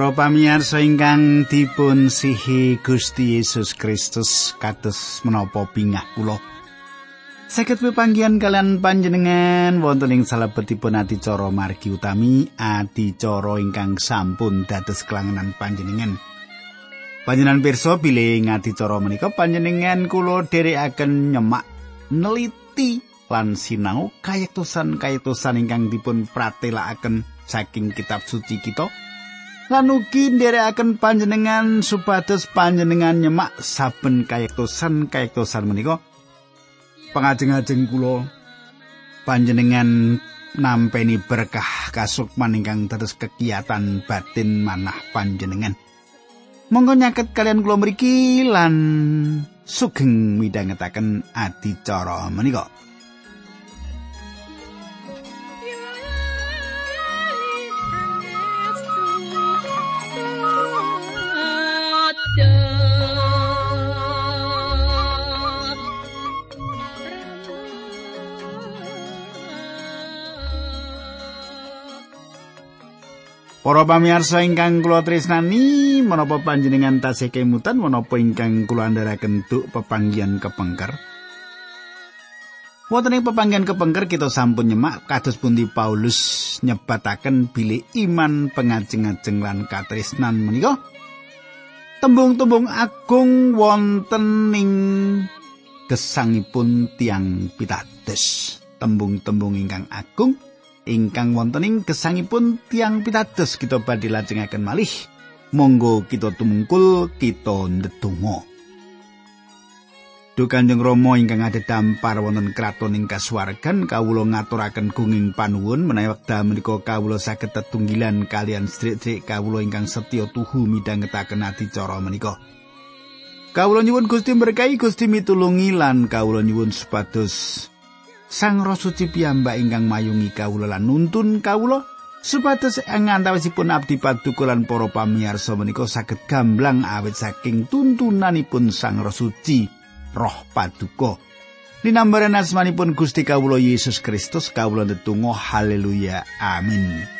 Para pamirsa ingkang dipun sihi Gusti Yesus Kristus kados menapa bingah kula. Saged pepanggihan kalian panjenengan wonten ing salebetipun adicara margi utami adicara ingkang sampun dados kelangenan panjenengan. Panjenengan pirsa bilih ing adicara menika panjenengan kula dherekaken nyemak neliti lan sinau kayektosan-kayektosan ingkang dipun pratelakaken saking kitab suci kita. Lan ugi nderekaken panjenengan supados panjenengan nyemak saben kayektosan kayektosan menika. Pangajeng-ajeng kula panjenengan nampeni berkah kasukman ingkang terus kegiatan batin manah panjenengan. Monggo nyaket kalian kula mriki lan sugeng midhangetaken adicara menika Para pamirsa ingkang kula tresnani, menapa panjenengan tasih kemutan menapa ingkang kula andharaken duk pepanggihan kepengker? Wonten ing pepanggihan kepengker kita sampun nyemak kados pundi Paulus nyebataken bilih iman pengajeng-ajeng lan katresnan menika tembung-tembung agung wonten ing gesangipun tiang pitados. Tembung-tembung ingkang agung ingkang wonten ing gesangipun tiang pitados kita badhe lajengaken malih. Monggo kita tumungkul kita ndedonga. Duh Kanjeng Rama ingkang ada dampar wonten kraton ing kasuwargan kawula ngaturaken gunging panuwun menawi wekdal menika kawula saged tetunggilan kalian sedherek kawula ingkang setya tuhu midhangetaken adicara menika. Kawula nyuwun Gusti berkahi Gusti mitulungi lan kawula nyuwun supados Sang Roh Suci piyambak ingkang mayungi kawula lan nuntun kawula supados angantawisipun abdi paduka lan para pamirsa menika saged gamblang awit saking tuntunanipun Sang Roh Suci Roh Paduka. Linambaran asmanipun Gusti kawula Yesus Kristus kawula ndedonga haleluya amin.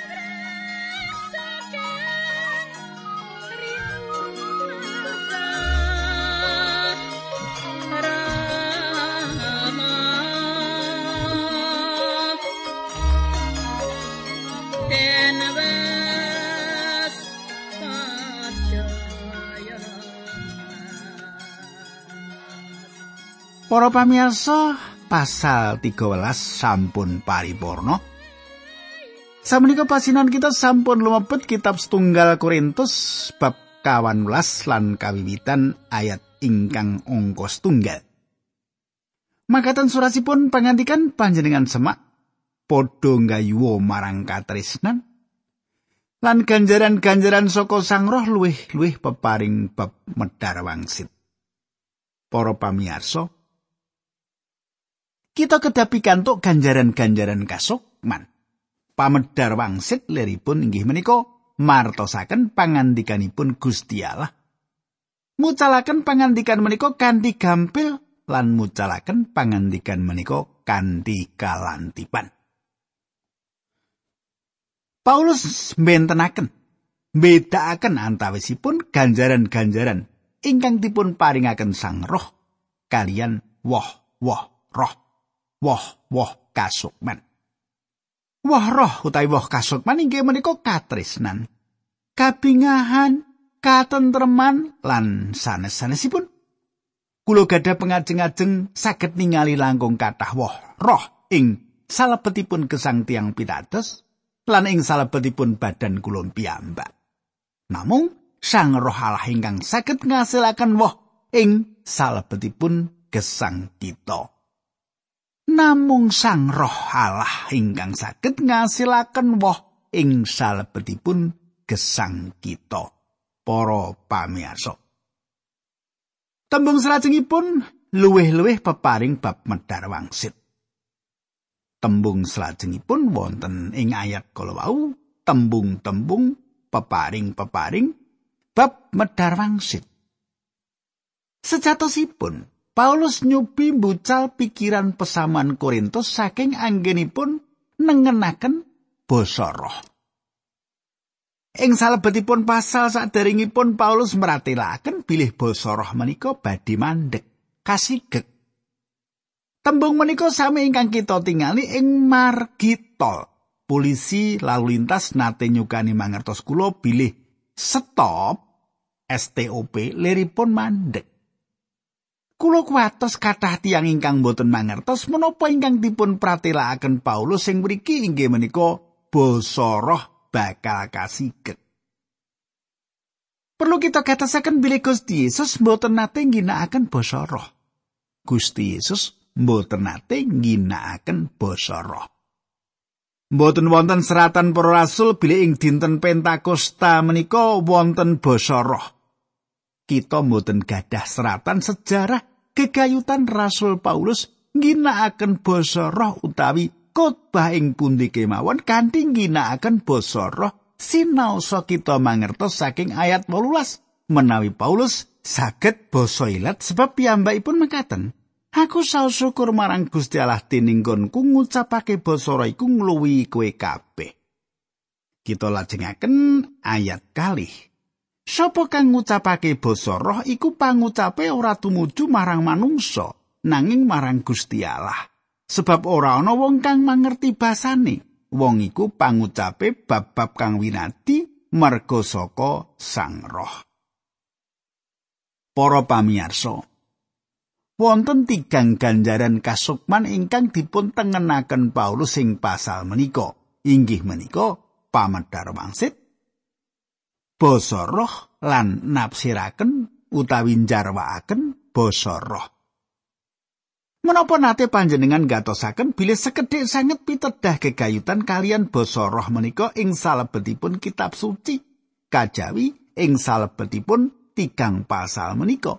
Para pamirsa, pasal 13 sampun paripurna. Samenika pasinan kita sampun lumebet kitab setunggal Korintus bab kawan lan kawiwitan ayat ingkang angka setunggal. Makatan surasipun pangandikan panjenengan semak padha nggayuwa marang katresnan lan ganjaran-ganjaran saka Sang Roh luwih-luwih peparing bab medar wangsit. Para pamirsa, kita kedapi kantuk ganjaran-ganjaran kasukman. Pamedar wangsit leripun inggih menika martosaken pangandikanipun Gusti Allah. Mucalaken pangandikan menika kanthi gampil lan mucalaken pangandikan menika kanthi kalantipan. Paulus bentenaken bedakaken antawisipun ganjaran-ganjaran ingkang dipun paringaken Sang Roh kalian woh-woh roh. Woh-woh kasukman. Woh roh utawi woh kasukman inggih menika katresnan, kabingahan, katentreman lan sanes-sanesipun. Kulo gadah pengajeng-ajeng saged ningali langkung kathah woh roh ing salebetipun gesang tiang pitados lan ing salebetipun badan kula piyambak. Namung Sang Roh Allah ingkang saged ngasilaken woh ing salebetipun gesang kita. Namung sang roh Allah ingkang saged ngasilaken woh ing salebetipun gesang kita para pamirsa tembung salajengipun luwih-luwih peparing bab medar wangsit. Tembung salajengipun wonten ing ayat kala wau tembung-tembung peparing-peparing bab medar wangsit. Sejatosipun Paulus nyupi mbucal pikiran pesaman Korintus saking anggenipun nengenaken basa roh. Ing salebetipun pasal saderengipun Paulus meratelaken bilih basa roh menika badhe mandek kasigek. Tembung menika sami ingkang kita tingali ing margi tol. Polisi lalu lintas nate nyukani mangertos kula bilih stop STOP liripun mandek. Kulo kuatos kathah tiyang ingkang boten mangertos menapa ingkang dipun pratelakaken Paulus sing mriki inggih menika basa roh bakal kasiget. Perlu kita katasaken bilih Gusti Yesus mboten nate ngginakaken basa roh. Gusti Yesus mboten nate ngginakaken basa roh. Mboten wonten seratan para rasul bilih ing dinten Pentakosta menika wonten basa roh. Kita mboten gadah seratan sejarah gegayutan Rasul Paulus ngginakaken basa roh utawi khotbah ing pundi kemawon kanthi ngginakaken basa roh sinaosa kita mangertos saking ayat 18 menawi Paulus saged basa ilat sebab piyambakipun mekaten. Aku saus syukur marang Gusti Allah tininggonku ngucapake basa roh iku ngluwi kowe kabeh. Kita lajengaken ayat kalih Sapa kang ngucapake basa roh iku pangucape ora tumuju marang manungsa nanging marang Gusti Allah. Sebab ora ana wong kang mangerti basane wong iku pangucape bab-bab kang winati merga saka sang roh. Para pamirsa wonten tigang ganjaran kasukman ingkang dipun tengenaken Paulus sing pasal menika. Inggih menika pamedar wangsit basa roh lan nafsiraken utawi njarwaaken basa roh Menapa nate panjenengan gatosaken bilih sekedhik sanget pitedah gegayutan kalian basa roh menika ing salebetipun kitab suci kajawi ing salebetipun tigang pasal menika.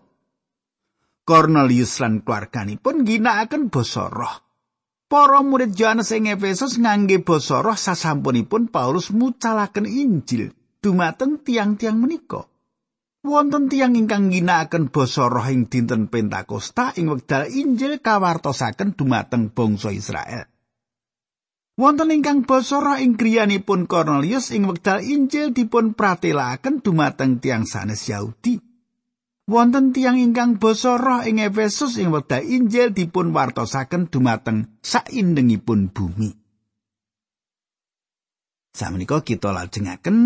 Cornelius lan keluarganipun ginakaken basa roh. Para murid Yohanes ing Efesus ngangge basa roh sasampunipun Paulus mucalaken Injil dumateng tiang-tiang menika. wonten tiyang ingkang ginakaken basa roh ing dinten Pentakosta ing wekdal Injil kawartosaken dumateng bangsa Israel. Wonten ingkang basa roh ing griyanipun Cornelius ing wekdal Injil dipun pratelakaken dumateng tiang sanes Yahudi. Wonten tiyang ingkang basa roh ing Efesus ing wekdal Injil dipun wartosaken dumateng saindengipun bumi. Samenika kita lajengaken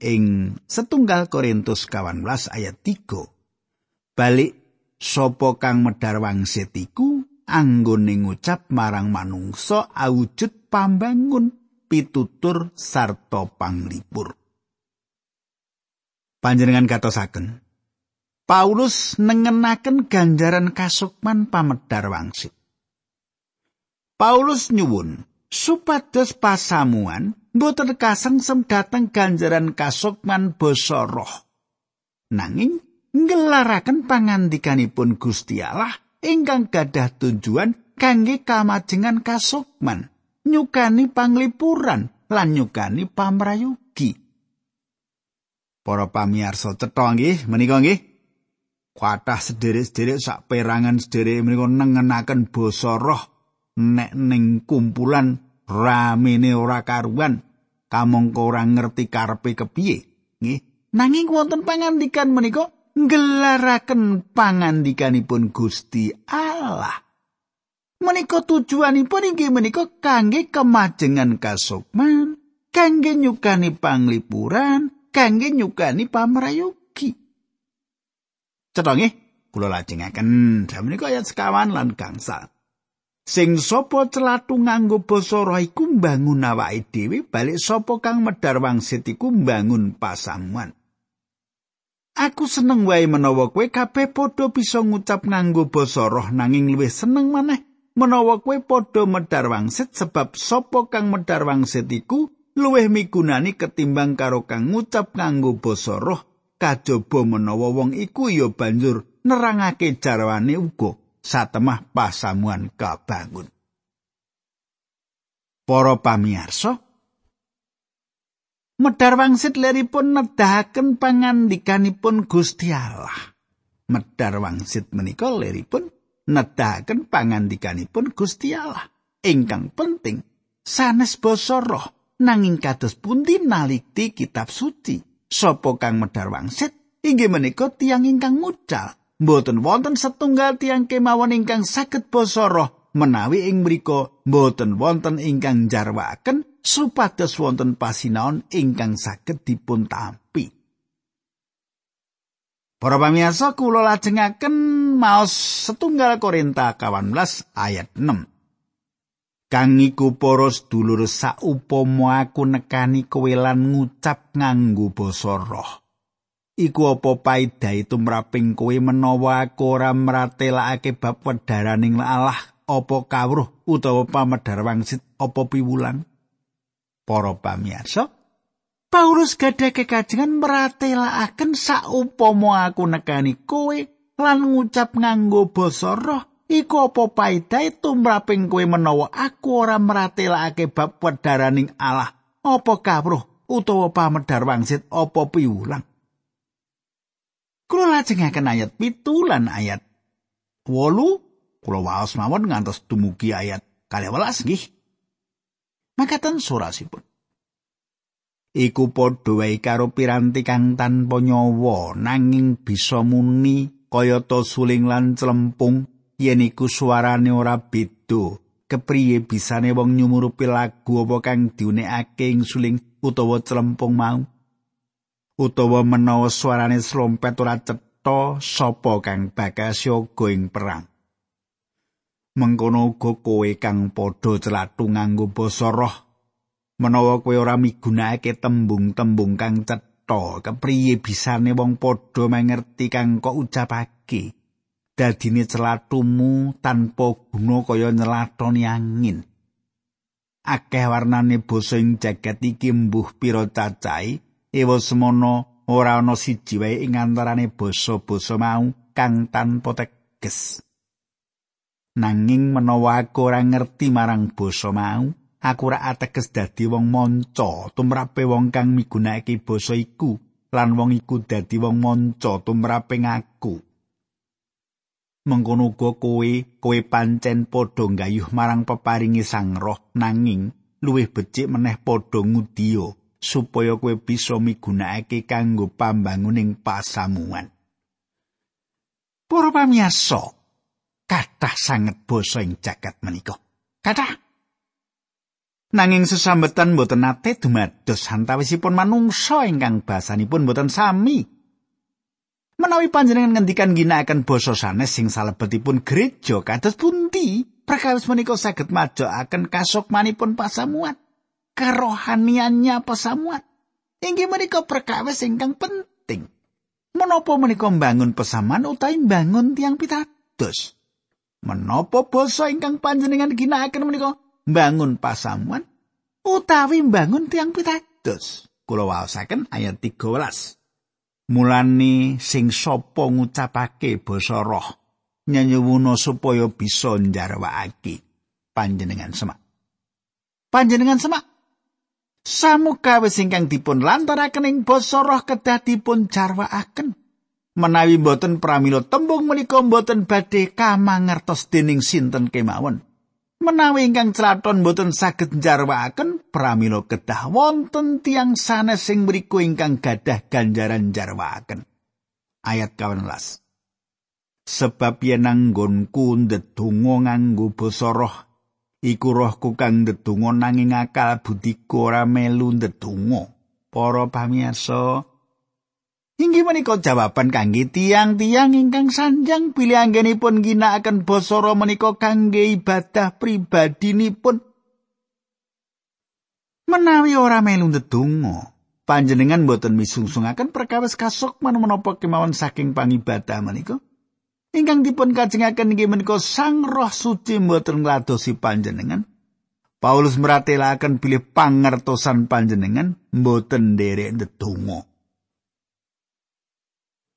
ing setunggal Korintus 18 ayat 3. Balik sapa kang medhar wangsit iku anggone ngucap marang manungsa awujud pambangun pitutur sarta panglipur. Panjenengan katosaken Paulus nengenaken ganjaran kasukman pamedar wangsit. Paulus nyuwun supados pasamuan mboten kasengsem dhateng ganjaran kasukman basa roh. Nanging ngelaraken pangandikanipun Gusti Allah ingkang gadah tujuan kangge kamajengan kasukman, nyukani panglipuran lan nyukani pamrayogi. Para pamirsa cetha nggih menika nggih Kuatah sederek-sederek sak perangan sederek menika nengenaken basa roh nek ning kumpulan ramene ora karuan. Kamangka ora ngerti karepe kepiye? Nggih. Nanging wonten pangandikan menika nggelaraken pangandikanipun Gusti Allah. Menika tujuanipun inggih menika kangge kemajengan kasukman kangge nyukani panglipuran kangge nyukani pamrayogi cetha nggih kula lajengaken. Menika ayat sekawan lan gangsal Sing sapa celatu nganggo basa roh iku mbangun awake dhewe, balik sapa kang medhar wangsit iku mbangun pasamuan. Aku seneng wae menawa kowe kabeh padha bisa ngucap nganggo basa roh nanging luwih seneng maneh menawa kowe padha medhar wangsit sebab sapa kang medhar wangsit iku luwih migunani ketimbang karo kang ngucap nganggo basa roh kajaba menawa wong iku ya banjur nerangake jarwane uga. Satemah pasamuan kabangun. Para pamirsa, medhar wangsit leripun nedahaken pangandikanipun Gusti Allah. Medhar wangsit menika leripun nedahaken pangandikanipun Gusti Allah. Ingkang penting sanes basa roh nanging kados pundi nalikti kitab suci sapa kang medhar wangsit inggih menika tiang ingkang mucal mboten wonten setunggal tiang kemawon ingkang saged basa roh menawi ing mriku mboten wonten ingkang jarwaken supados wonten pasinaon ingkang saged dipun tampi Para pamirsa kula lajengaken maos setunggal Korinta 18 ayat 6. Kang iku para sedulur saupama aku nekani kowe lan ngucap nganggo basa roh. Iku apa paedahe tumraping kowe menawa aku ora mratelakake bab wedaraning Allah? Apa kawruh utawa pamedhar wangsit apa piwulang? Para pamirsa, Paulus gadah kekajengan meratelakaken saupama aku nekani kowe lan ngucap nganggo basa roh. Iku apa paedahe tumraping kowe menawa aku ora meratelakake bab wedaraning Allah? Apa kawruh utawa pamedhar wangsit apa piwulang Kula lajengaken ayat pitu lan ayat wolu. Kula waos mawon ngantos dumugi ayat kalih welas nggih. Makaten surasipun. Iku padha wae karo piranti kang tanpa nyawa nanging bisa muni kayata suling lan clempung yen iku suarane ora beda kepriye bisane wong nyumurupi lagu apa kang diunekake ing suling utawa clempung mau utawa menawa suarane slompet ora cetha sapa kang bakal siaga ing perang. Mengkono uga kowe kang padha celathu nganggo basa roh menawa kowe ora migunakake tembung-tembung kang cetha kepriye bisane wong padha mangerti kang kok ucapake? Dadine celatumu tanpa guna kaya nyelatoni angin. Akeh warnane basa ing jagat iki mbuh pira cacahe ewa semono ora ana siji wae ing antarane basa-basa mau kang tanpa teges. Nanging menawa aku ora ngerti marang basa mau aku ora ateges dadi wong manca tumrape wong kang migunakake basa iku lan wong iku dadi wong manca tumrape aku mengkono uga kowe kowe pancen padha gayuh marang peparingi sang roh nanging luwih becik meneh padha ngudiya supaya kowe bisa migunakake kanggo pambanguning pasamuan. Para pamiyasa kathah sanget basa ing jagat menika. Kathah! Nanging sesambetan boten nate dumados antawisipun manungsa ingkang basanipun boten sami. Menawi panjenengan ngendikan ginakaken basa sanes sing salebetipun gereja kados pundi, prakawis menika saged majokaken kasukmanipun pasamuan, kerohaniannya pasamuan. Inggih menika perkawis ingkang penting. Menapa menika mbangun pesaman utawi mbangun tiang pitados? Menapa basa ingkang panjenengan ginakaken menika mbangun pasamuan utawi mbangun tiang pitados. Kula waosaken ayat 13. Mulane sing sapa ngucapake basa roh nyanyuwuna supaya bisa njarwakake panjenengan semak. Panjenengan semak. Samukawis ingkang dipun lantaraken ing basa roh kedah dipun jarwakaken. Menawi boten pramila tembung menika boten badhe kamangertos dening sinten kemawon. menawi ingkang celaton boten saged njarwakaken pramila kedah wonten tiang sanes sing mriku ingkang gadah ganjaran njarwakaken ayat 18 sebab yen anggonku ndedonga nganggo basa roh iku rohku kang ndedonga nanging akal budiku ora melu ndedonga para pamirsa Inggih menika jawaban kangge tiang-tiang ingkang sanjang pilih anggenipun ginakaken basa Roma menika kangge ibadah pribadinipun. Menawi ora melu ndedonga, panjenengan boten misungsungaken perkawis kasuk menapa kemawon saking pangibadah menika. Ingkang dipun kajengaken inggih menika Sang Roh Suci mboten ngladosi panjenengan. Paulus meratelaken pilih pangertosan panjenengan mboten nderek ndedonga.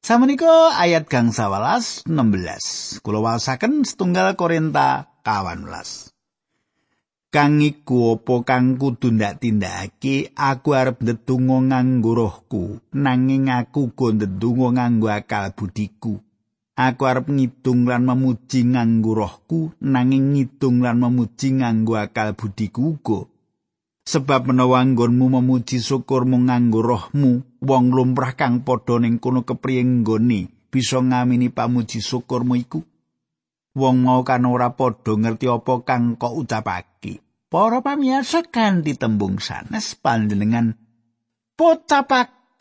Samenika ayat gang 11 16. Kula wasaken setunggal Korinta 18. Kang iku apa kang kudu ndak tindakake aku arep ndedonga nganggo rohku nanging aku go ndedonga nganggo akal budiku aku arep ngidung lan memuji nganggo rohku nanging ngidung lan memuji nganggo akal budiku uga. Sebab menawa anggonmu memuji syukur mung nganggo rohmu wong lumrah kang padha ning kono kepriye nggone bisa ngamini pamuji syukurmu iku? Wong mau kan ora padha ngerti apa kang kok ucapake. Para pamirsa kanthi tembung sanes panjenengan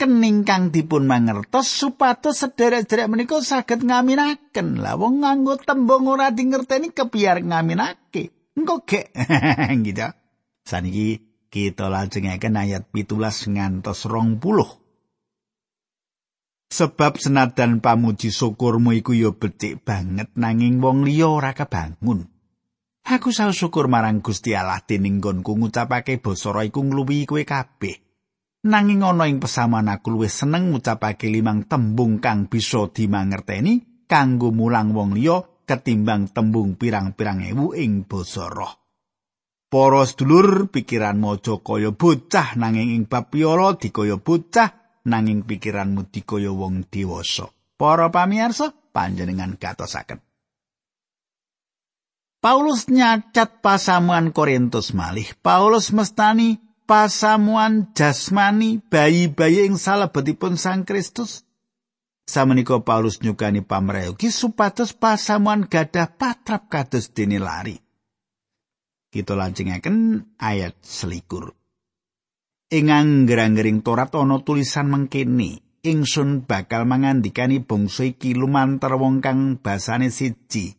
pocapaken ingkang dipun mangertos supados sederek-sederek menika saged ngaminaken lah wong nganggo tembung ora dingerteni kepiar ngaminake engko gek gitu saniki kita lajengaken ayat pitulas ngantos rong puluh. Sebab senadan pamuji syukurmu iku ya becik banget nanging wong liya ora kebangun. Aku saus syukur marang Gusti Allah dening nggonku ngucapake basa iku ngluwi kowe kabeh. Nanging ana ing pesaman aku luwih seneng ngucapake limang tembung kang bisa dimangerteni kanggo mulang wong liya ketimbang tembung pirang-pirang ewu ing basa roh. Para sedulur, pikiran aja kaya bocah nanging ing bab piala dikaya bocah nanging pikiranmu dikaya wong dewasa. Para pamirsa, panjenengan gatosaken. Paulus nyacat pasamuan Korintus malih. Paulus mestani pasamuan jasmani bayi-bayi ing salebetipun Sang Kristus. Samenika Paulus nyukani pamrayogi supados pasamuan gadah patrap kados dene lari. kita lajengaken ayat selikur. Ing angger-anggering Torat ana tulisan mengkene, ingsun bakal mangandikani bangsa iki lumantar wong kang basane siji.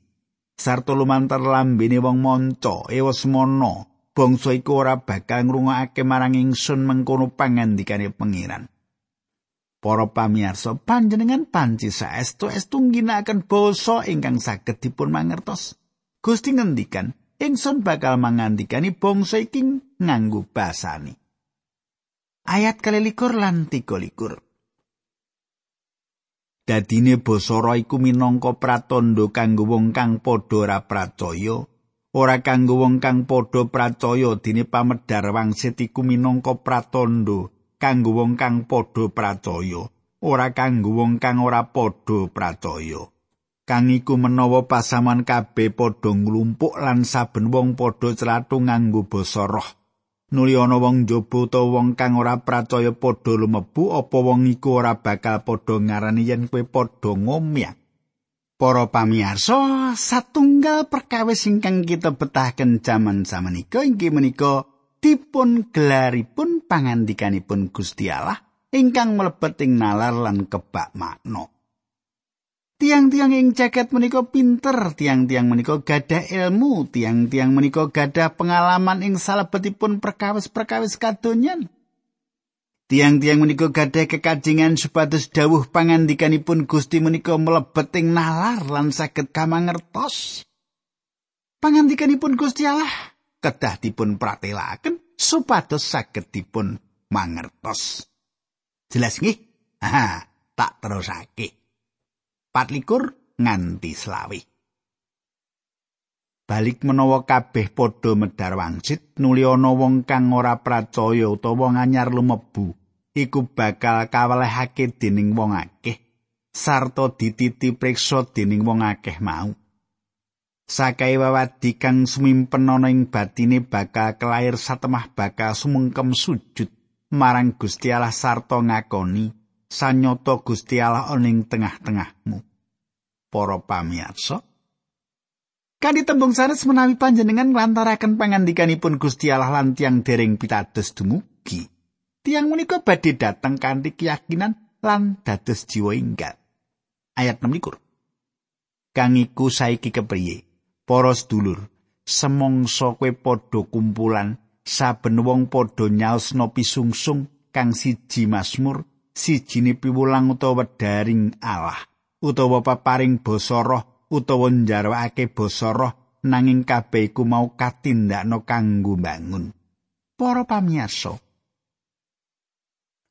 Sarta lumantar lambene wong manca, ewasmana, bangsa iku ora bakal ngrungokake marang ingsun mengkono pangandikane pangeran. Para pamirsa, panjenengan panci saestu estu ngginakaken basa ingkang saged dipun mangertos. Gusti ngendikan, ingsun bakal mangandikani bangsa iki nganggo basani. Ayat kalilikur lan tiga likur. Dadine basa iku minangka pratandha kanggo wong kang padha ora pracaya, ora kanggo wong kang padha pracaya dene pamedar wangsit iku minangka pratandha kanggo wong kang padha pracaya, ora kanggo wong kang ora padha pracaya. kang iku menawa pasaman kabeh padha nglumpuk lan saben wong padha clathu nganggo basa roh. Nuli ana wong njaba utawa wong kang ora percaya padha lumebu apa wong iku ora bakal padha ngarani yen kowe padha ngomyak. Para pamirsa, satunggal perkawis ingkang kita betahaken jaman samenika inggih menika dipun gelaripun pangandikanipun Gusti Allah ingkang mlebet ing nalar lan kebak makna. Tiang-tiang ing jaket menika pinter, tiang-tiang menika gadah ilmu, tiang-tiang menika gadah pengalaman ing salebetipun perkawis-perkawis kadonyan. Tiang-tiang menika gadah kekajengan supados dawuh pangandikanipun Gusti menika mlebet ing nalar lan saged kamangertos. Pangandikanipun Gusti Allah kedah dipun pratelaken supados saged dipun mangertos. Jelas nggih? Ha, tak terusake. patlikur nganti selawi. Balik menawa kabeh padha medar wangsit nuli ana wong kang ora pracaya utawa nganyar lumebu iku bakal kawelehake dening wong akeh sarta dititi priksa dening wong akeh mau. Sakai wawadi kang sumimpen ana ing batine bakal kelair satemah bakal sumengkem sujud marang Gusti Allah sarta ngakoni sanyata Gusti Allah ing tengah-tengahmu. Para pamirsa, kan ditembung sanes menawi panjenengan nglantaraken pangandikanipun Gusti Allah lan tiang dereng pitados dumugi. Tiang menika badhe dateng kanthi keyakinan lan dados jiwa inggal. Ayat 6 Kang iku saiki kepriye? Para sedulur, semongso kowe padha kumpulan saben wong padha nyaosna pisungsung kang siji Mazmur sijine piwulang utawa daring Allah utawa paparing basa roh utawa njarwakake basa roh nanging kabeh iku mau katindakno kanggo bangun para pamirsa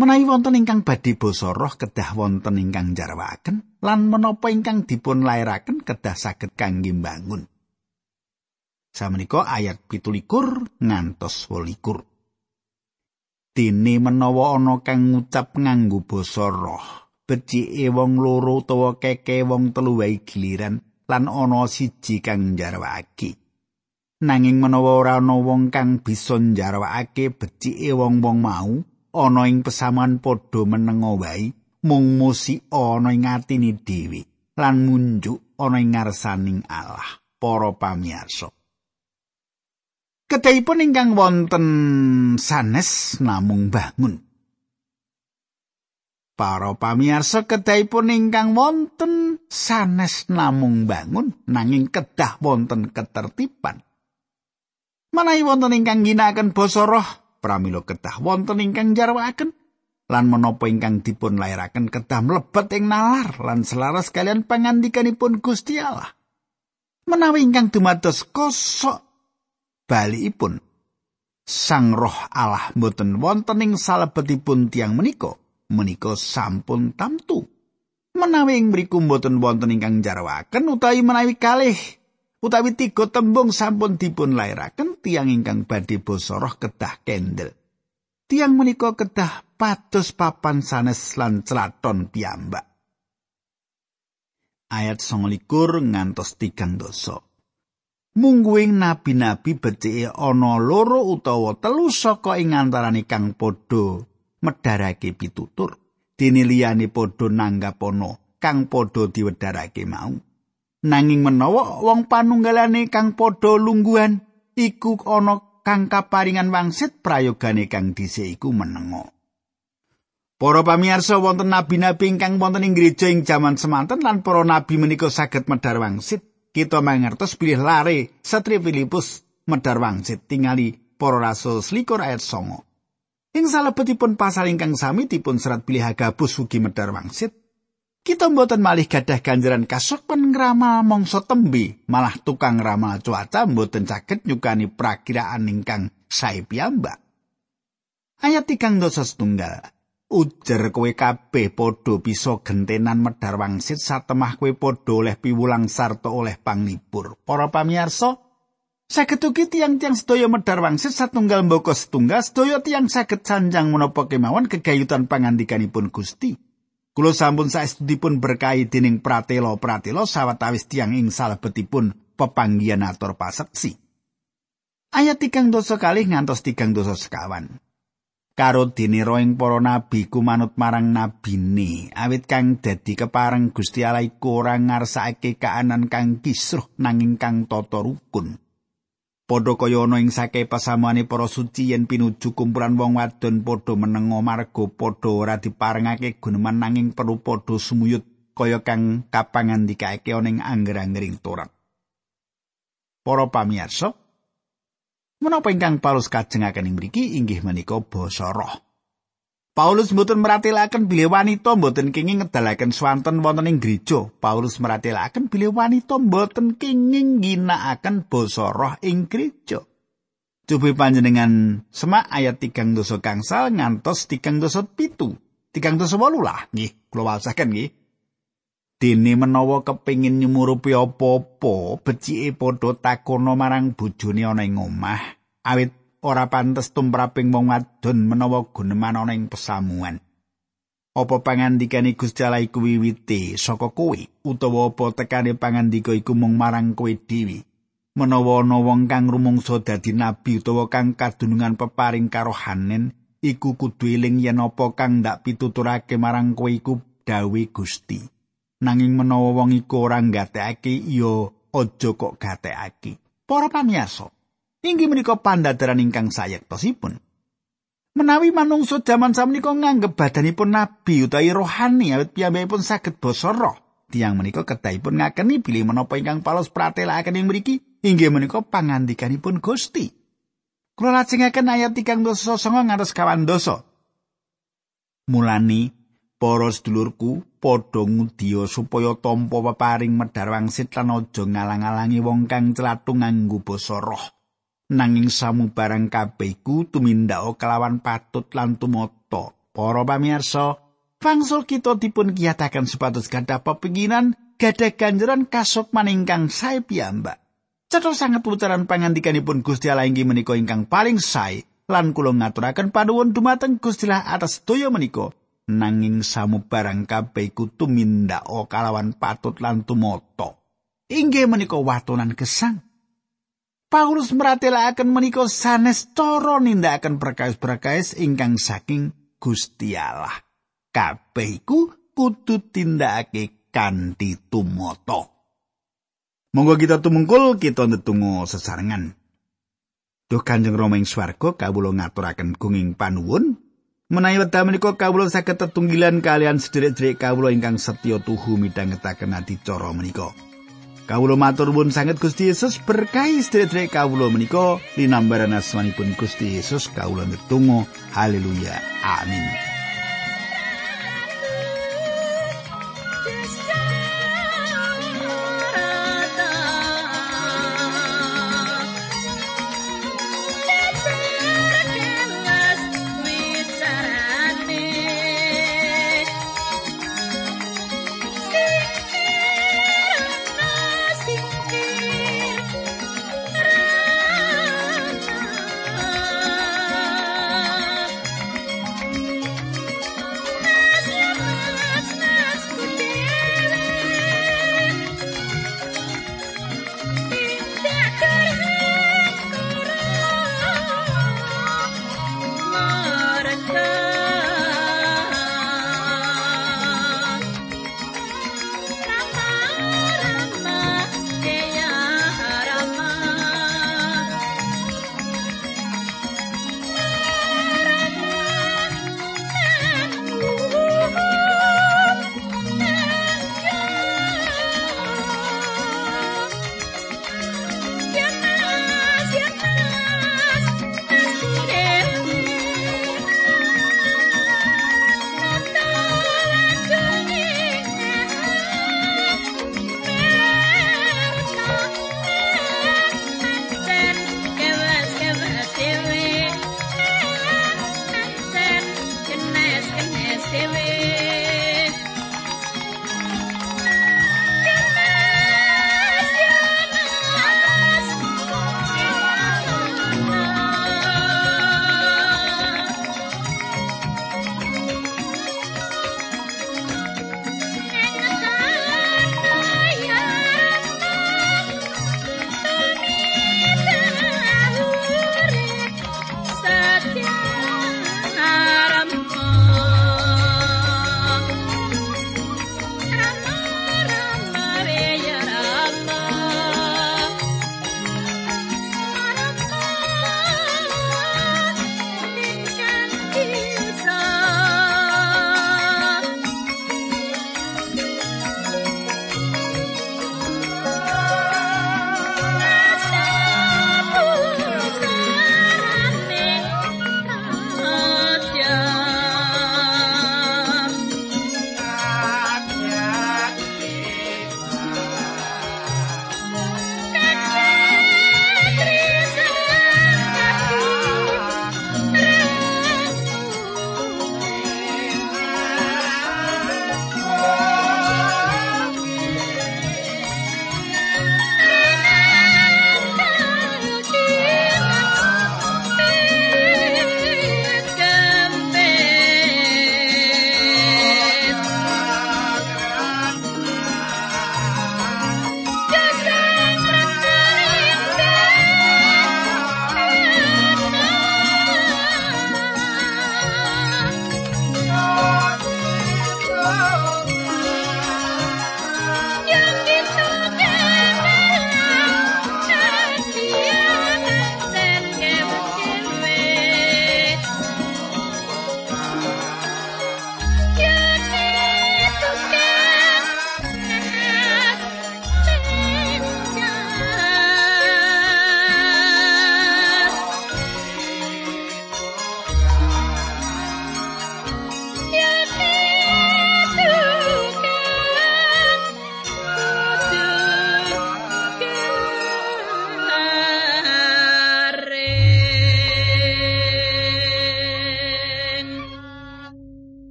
menawi wonten ingkang badhe basa roh kedah wonten ingkang njarwakaken lan menapa ingkang dipun lairaken kedah saged kangge bangun samenika ayat 17 ngantos 28 dene menawa ana kang ngucap nganggo basa roh becike wong loro utawa keke wong telu wae giliran lan ana siji kang njarwaki nanging menawa ora ana wong kang bisa njarwakake becike wong-wong mau ana ing pesamuan padha menengo wae mung musi ana ing atine dhewe lan munjuk ana ing ngarsaning Allah para pamirsa Kedahipun ingkang wonten sanes namung bangun. Para pamirsa kedahipun ingkang wonten sanes namung bangun nanging kedah wonten ketertiban. Manawi wonten ingkang ginakaken basa roh, pramila kedah wonten ingkang jarwaaken lan menapa ingkang dipun lairaken kedah mlebet ing nalar lan selaras kalian pangandikanipun Gusti Allah. Menawi ingkang dumados kosok balikipun Sang Roh Allah mboten wonten ing salebetipun tiang menika. menika sampun tamtu. Menawi ing mriku mboten wonten ingkang jarwaken utawi menawi kalih utawi tiga tembung sampun dipun lairaken tiang ingkang badhe basa roh kedah kendel. Tiang menika kedah pados papan sanes lan celaton piyambak. Ayat 29 ngantos tigang dosa. Mungguing nabi-nabi becike ana loro utawa telu saka ing antaraning kang padha medharake pitutur dene liyane padha nanggapono kang padha diwedharake mau nanging menawa wong panunggalane kang padha lungguhan iku ana kang kaparingan wangsit prayogane kang dhisik iku menengo Para pamirsa wonten nabi-nabi ingkang wonten ing gereja ing jaman semanten lan para nabi menika saged medhar wangsit. Kita mangertos pilih lare Satri Filipus medhar wangsit tingali para rasul selikur ayat songo. Ing salebetipun pasal ingkang sami dipun serat pilih Agabus ugi medar wangsit. Kita mboten malih gadah ganjaran kasopan ngramal mangsa tembi, malah tukang ramal cuaca mboten saged nyukani prakiraan ingkang sae piyambak. Ayat tigang dosa setunggal. Ujar kowe kabeh padha bisa gentenan medar wangsit satemah kowe padha oleh piwulang sarta oleh panglipur. Para pamirsa, Saged ugi tiang-tiang sedaya medar wangsit satunggal mboko setunggal sedaya tiang saged sanjang menapa kemawon kegayutan pangandikanipun Gusti. Kulo sampun saestudipun berkahi dening pratela-pratela sawetawis tiang ing salebetipun pepanggihan atur paseksi. Ayat tigang dosa kali ngantos tigang dosa sekawan. Karo dene roing para nabi ku manut marang nabine, awit kang dadi kepareng Gusti Allah iku ora ngarsake kaanan kang kisruh nanging kang tata rukun. Padha kaya ana ing sake pasamuane para suci yen pinuju kumpulan wong wadon padha menengo marga padha ora diparengake guneman nanging perlu padha sumuyut kaya kang kapangandikaake ana ing angger-anggering Torat. Para pamirsa, menapa ingkang Paulus kajengaken ing mriki inggih menika basa roh. Paulus mboten meratelaken bilih wanita mboten kenging ngedalaken swanten wonten ing gereja. Paulus meratelaken bilih wanita mboten kenging ginakaken basa roh ing gereja. Coba panjenengan semak ayat tigang dosa kangsal ngantos tigang dosa pitu. Tigang dosa walu lah. Nggih, kula wasaken nggih. Dene menawa kepingin nyumurupi apa-apa, becike padha takono marang bojone ana ing omah. Awit ora pantes tumraping wong wadon menawa guneman ana ing pesamuan. Apa pangandikane Gusti Allah iku wiwite saka kowe utawa apa tekane pangandika iku mung marang kowe dhewe? Menawa ana wong kang rumangsa dadi nabi utawa kang kadunungan peparing karo Hanen iku kudu eling yen apa kang ndak pituturake marang kowe iku dawe Gusti. Nanging menawa wong iku ora nggatekake ya aja kok gatekake. Para pamirsa, inggih menika pandadaran ingkang sayektosipun. Menawi manungsa jaman samenika nganggep badanipun nabi utawi rohani awit piyambakipun saged basa roh, tiang menika kedahipun ngakeni bilih menapa ingkang palos pratelakaken ing mriki inggih menika pangandikanipun Gusti. Kula lajengaken ayat 3 dosa songo ngantos kawan. Mulani para sedulurku padha ngudiya supaya tampa peparing medhar wangsit lan aja ngalang-alangi wong kang celatung nganggo basa roh. Nanging samubarang kabeh iku tumindako kelawan patut lan tumata. Para pamirsa, fangsul kita dipun kiyataken supados gadah pepinginan gadah ganjaran kasuk maningkang sae piyambak. Cetha sanget putaran pangandikanipun Gusti Allah inggih menika ingkang paling sae lan kula ngaturaken panuwun dumateng Gusti atas daya menika. Nanging samubarang kabeh iku tumindako kalawan patut lan tumata. Inggih menika watonan gesang Paulus meratelaken menika sanes cara nindakaken perkawis-perkawis ingkang saking Gusti Allah. Kabeh iku kudu tindakake kanthi tumata. Monggo kita tumungkul kita ndedonga sesarengan. Duh Kanjeng Rama ing swarga kawula ngaturaken gunging panuwun menawi wekdal menika kawula saged tetunggilan kalian sedherek-sedherek kawula ingkang setya tuhu midhangetaken adicara menika. Kawula matur nuwun sanget Gusti Yesus. Berkahi sedherek kawula menika. Linambaran asmanipun Gusti Yesus kawula ndedonga haleluya. Amin